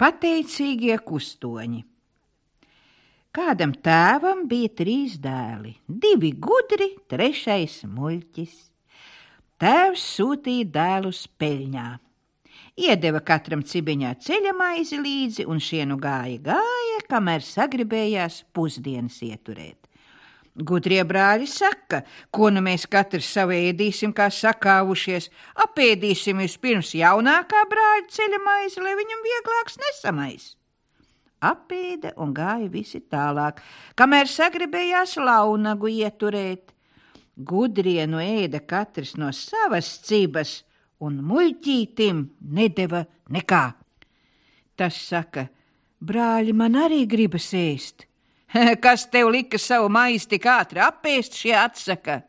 Pateicīgie kustoņi. Kādam tēvam bija trīs dēli, divi gudri, trešais muļķis. Tēvs sūtīja dēlus peļņā. Iedeva katram cibiņā ceļa maizi līdzi, un šie nu gāja, gāja, kamēr sagribējās pusdienas ieturēt. Gudrie brāļi saka, ko nu mēs katrs savu ēdīsim, kā sakāvušies, apēdīsim vispirms jaunākā brāļa ceļa maizi, lai viņam vieglāks nesamais. Apēda un gāja visi tālāk, kamēr sagribējās launagu ieturēt. Gudrie no ēda katrs no savas cības, un muļķītim nedeva nekā. Tas saka, brāļi, man arī gribas ēst Kas tev lika savu maizi tik ātri apēst, šie atsaka?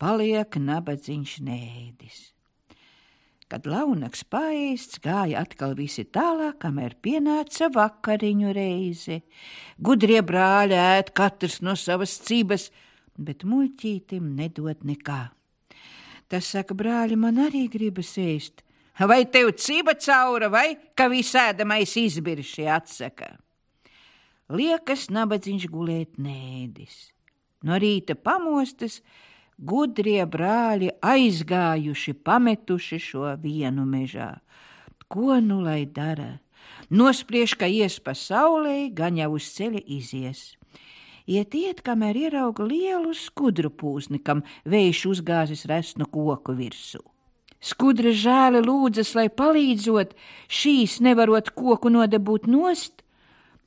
Paliek nabadzīgs nēdis. Kad launaks paēsts, gāja atkal visi tālāk, kamēr pienāca vakariņu reize. Gudrie brāļi ēd katrs no savas cības, bet muļķītim nedod nekā. Tas saka, brāļi, man arī gribas ēst. Vai tev ciba caura, vai ka visēdamais izbirši atsaka? Liekas nabadzīgs gulēt nēdis. No rīta pamostas, gudrie brāļi aizgājuši, pametuši šo vienu mežā. Ko nu lai dara? Nospriež, ka ies pa saulē, gan jau uz ceļa izies. Iet, iet, kamēr ierauga lielu skudru pūzni, kam vējš uzgāzis resnu koku virsū. Skudra žēli lūdzas, lai palīdzot, šīs nevarot koku nodabūt nost,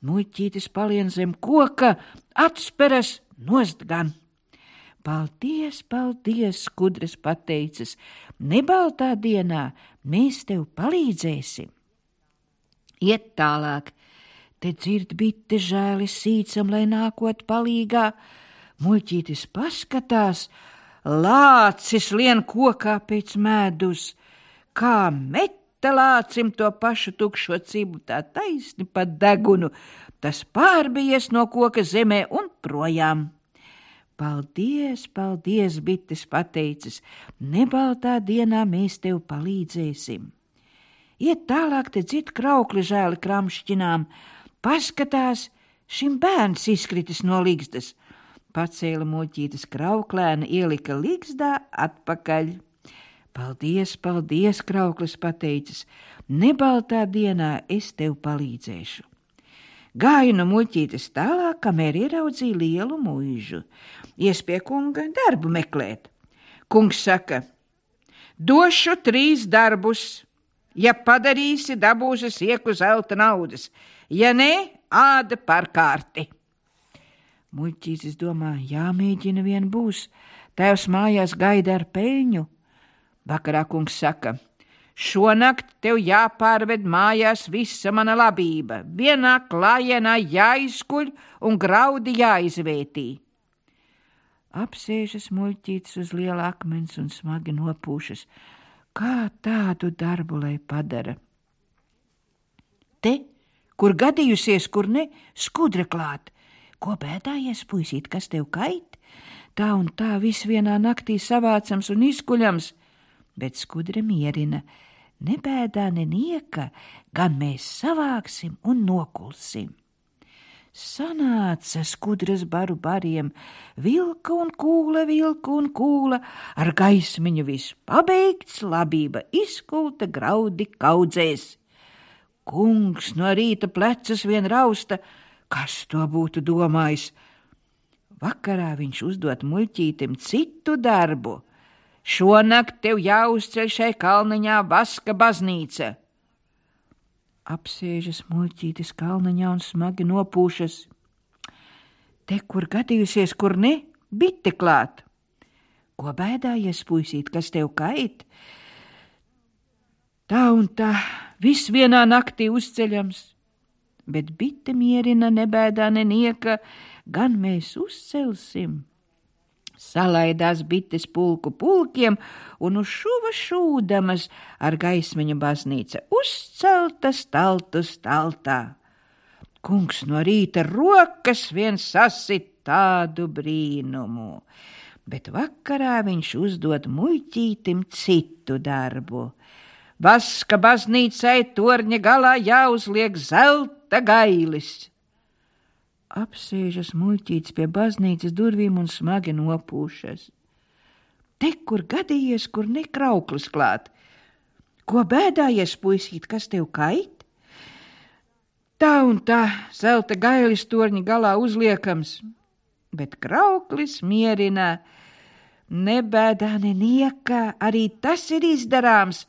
Muļķītis palien zem koka, atsperas nost gan. Paldies, paldies, skudras pateicis, nebaltā dienā mēs tev palīdzēsim. Iet tālāk, te dzird bitte žēli sīcam, lai nākot palīgā, muļķītis paskatās, lācis lien kokā pēc medus, kā met lācim to pašu tukšo cibu tā taisni pa degunu, tas pārbies no koka zemē un projām. Paldies, paldies, bites pateicis, nebaltā dienā mēs tev palīdzēsim. Iet tālāk, te dzird kraukli žēli kramšķinām, paskatās, šim bērns izkritis no līgstas. Pacēla muļķītes krauklēna, ielika līgstā atpakaļ. Paldies, paldies, krauklis pateicis, nebaltā dienā es tev palīdzēšu. Gāju no muļķītes tālāk, kamēr ieraudzīju lielu mūžu. Iespēja kunga darbu meklēt. Kungs saka, došu trīs darbus. Ja padarīsi, dabūsi sieku zelta naudas, ja nē, āda par kārti. Muļķītis domā, jāmēģina vien būs. Tēvs mājās gaida ar peļņu. Vakarā kungs saka, šonakt tev jāpārved mājās visa mana labība, vienā klājienā jāizkuļ un graudi jāizvērtī. Apsēžas muļķītis uz liela akmens un smagi nopūšas. Kā tādu darbu lai padara? Te, kur gadījusies, kur ne, skudra klāt. Ko bēdājies, puisīt, kas tev kait? Tā un tā viss vienā naktī savācams un izkuļams – bet skudra mierina. Nebēdā nenieka, gan mēs savāksim un nokulsim. Sanāca skudras baru bariem, vilka un kūla, vilka un kūla, ar gaismiņu viss pabeigts, labība izkulta, graudi kaudzēs. Kungs no rīta plecas vien rausta, kas to būtu domājis. Vakarā viņš uzdot muļķītim citu darbu – Šonakt tev jāuzceļ šai kalniņā vaska baznīca. Apsēžas muļķītis kalniņā un smagi nopūšas. Te, kur gadījusies, kur ne, bite klāt. Ko bēdājies, puisīt, kas tev kait? Tā un tā, viss vienā naktī uzceļams, bet bite mierina nebēdā nenieka, gan mēs uzcelsim salaidās bites pulku pulkiem un uz šuva šūdamas ar gaismiņu baznīca uzcelta staltu staltā. Kungs no rīta rokas viens sasit tādu brīnumu, bet vakarā viņš uzdod muļķītim citu darbu. Vaska baznīcai torņa galā jāuzliek zelta gailis. Apsēžas muļķīts pie baznīcas durvīm un smagi nopūšas. Te, kur gadījies, kur nekrauklis klāt. Ko bēdājies, puisīt, kas tev kait? Tā un tā, zelta gailis torņa galā uzliekams, bet krauklis mierina. Nebēdā nenieka, arī tas ir izdarāms.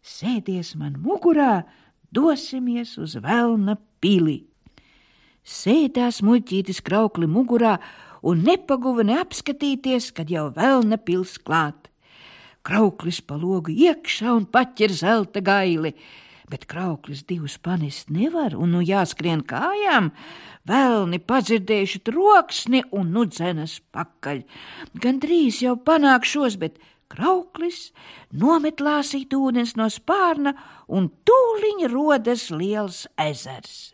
Sēdies man mugurā, dosimies uz Velna pili. Sēdās muļķītis kraukli mugurā un nepaguva neapskatīties, kad jau Velna pils klāt. Krauklis pa logu iekšā un paķer zelta gaili, bet krauklis divus panest nevar un nu jāskrien kājām. Velni padzirdējuši troksni un nu dzenas pakaļ. Gan drīz jau panākšos, bet krauklis nomet lāsīt ūdens no spārna un tūliņ rodas liels ezers.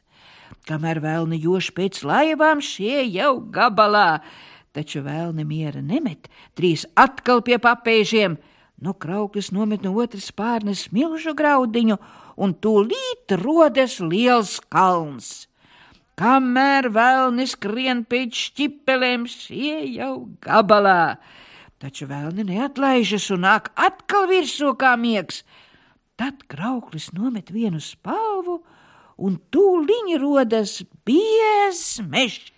Kamēr vēlni joši pēc laivām, šie jau gabalā, taču vēlni miera nemet, trīs atkal pie papēžiem. No krauklis nomet no otras pārnes milžu graudiņu, un tūlīt rodas liels kalns. Kamēr vēlni skrien pēc šķipelēm, šie jau gabalā, taču vēlni neatlaižas un nāk atkal virsū kā miegs. Tad krauklis nomet vienu spalvu, un tūliņ rodas biezs mežs.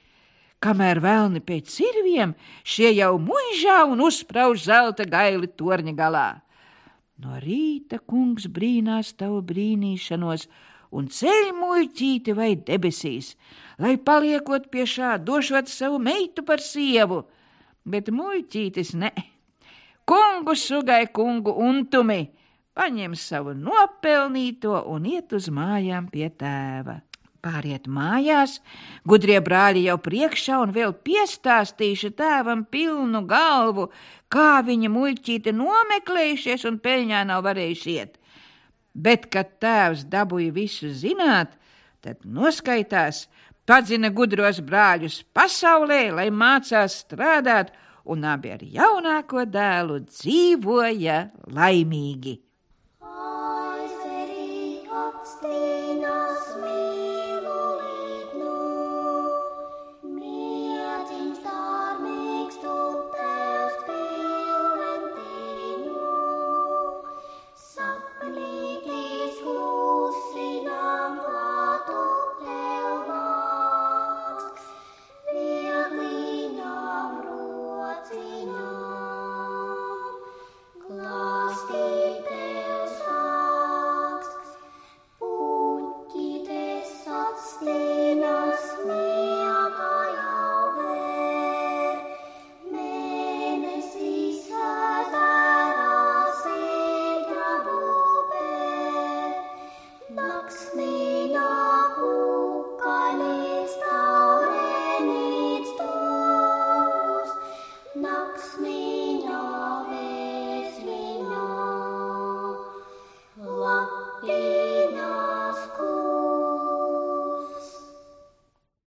Kamēr vēlni pēc sirviem, šie jau muižā un uzsprauž zelta gaili torņa galā. No rīta kungs brīnās tavu brīnīšanos un ceļ muļķīti vai debesīs, lai paliekot pie šā došot savu meitu par sievu, bet muļķītis ne. Kungu sugai kungu untumi, paņem savu nopelnīto un iet uz mājām pie tēva. Pāriet mājās, gudrie brāļi jau priekšā un vēl piestāstīšu tēvam pilnu galvu, kā viņa muļķīte nomeklējušies un peļņā nav varējuši iet. Bet, kad tēvs dabūja visu zināt, tad noskaitās, padzina gudros brāļus pasaulē, lai mācās strādāt, un abi ar jaunāko dēlu dzīvoja laimīgi. stay.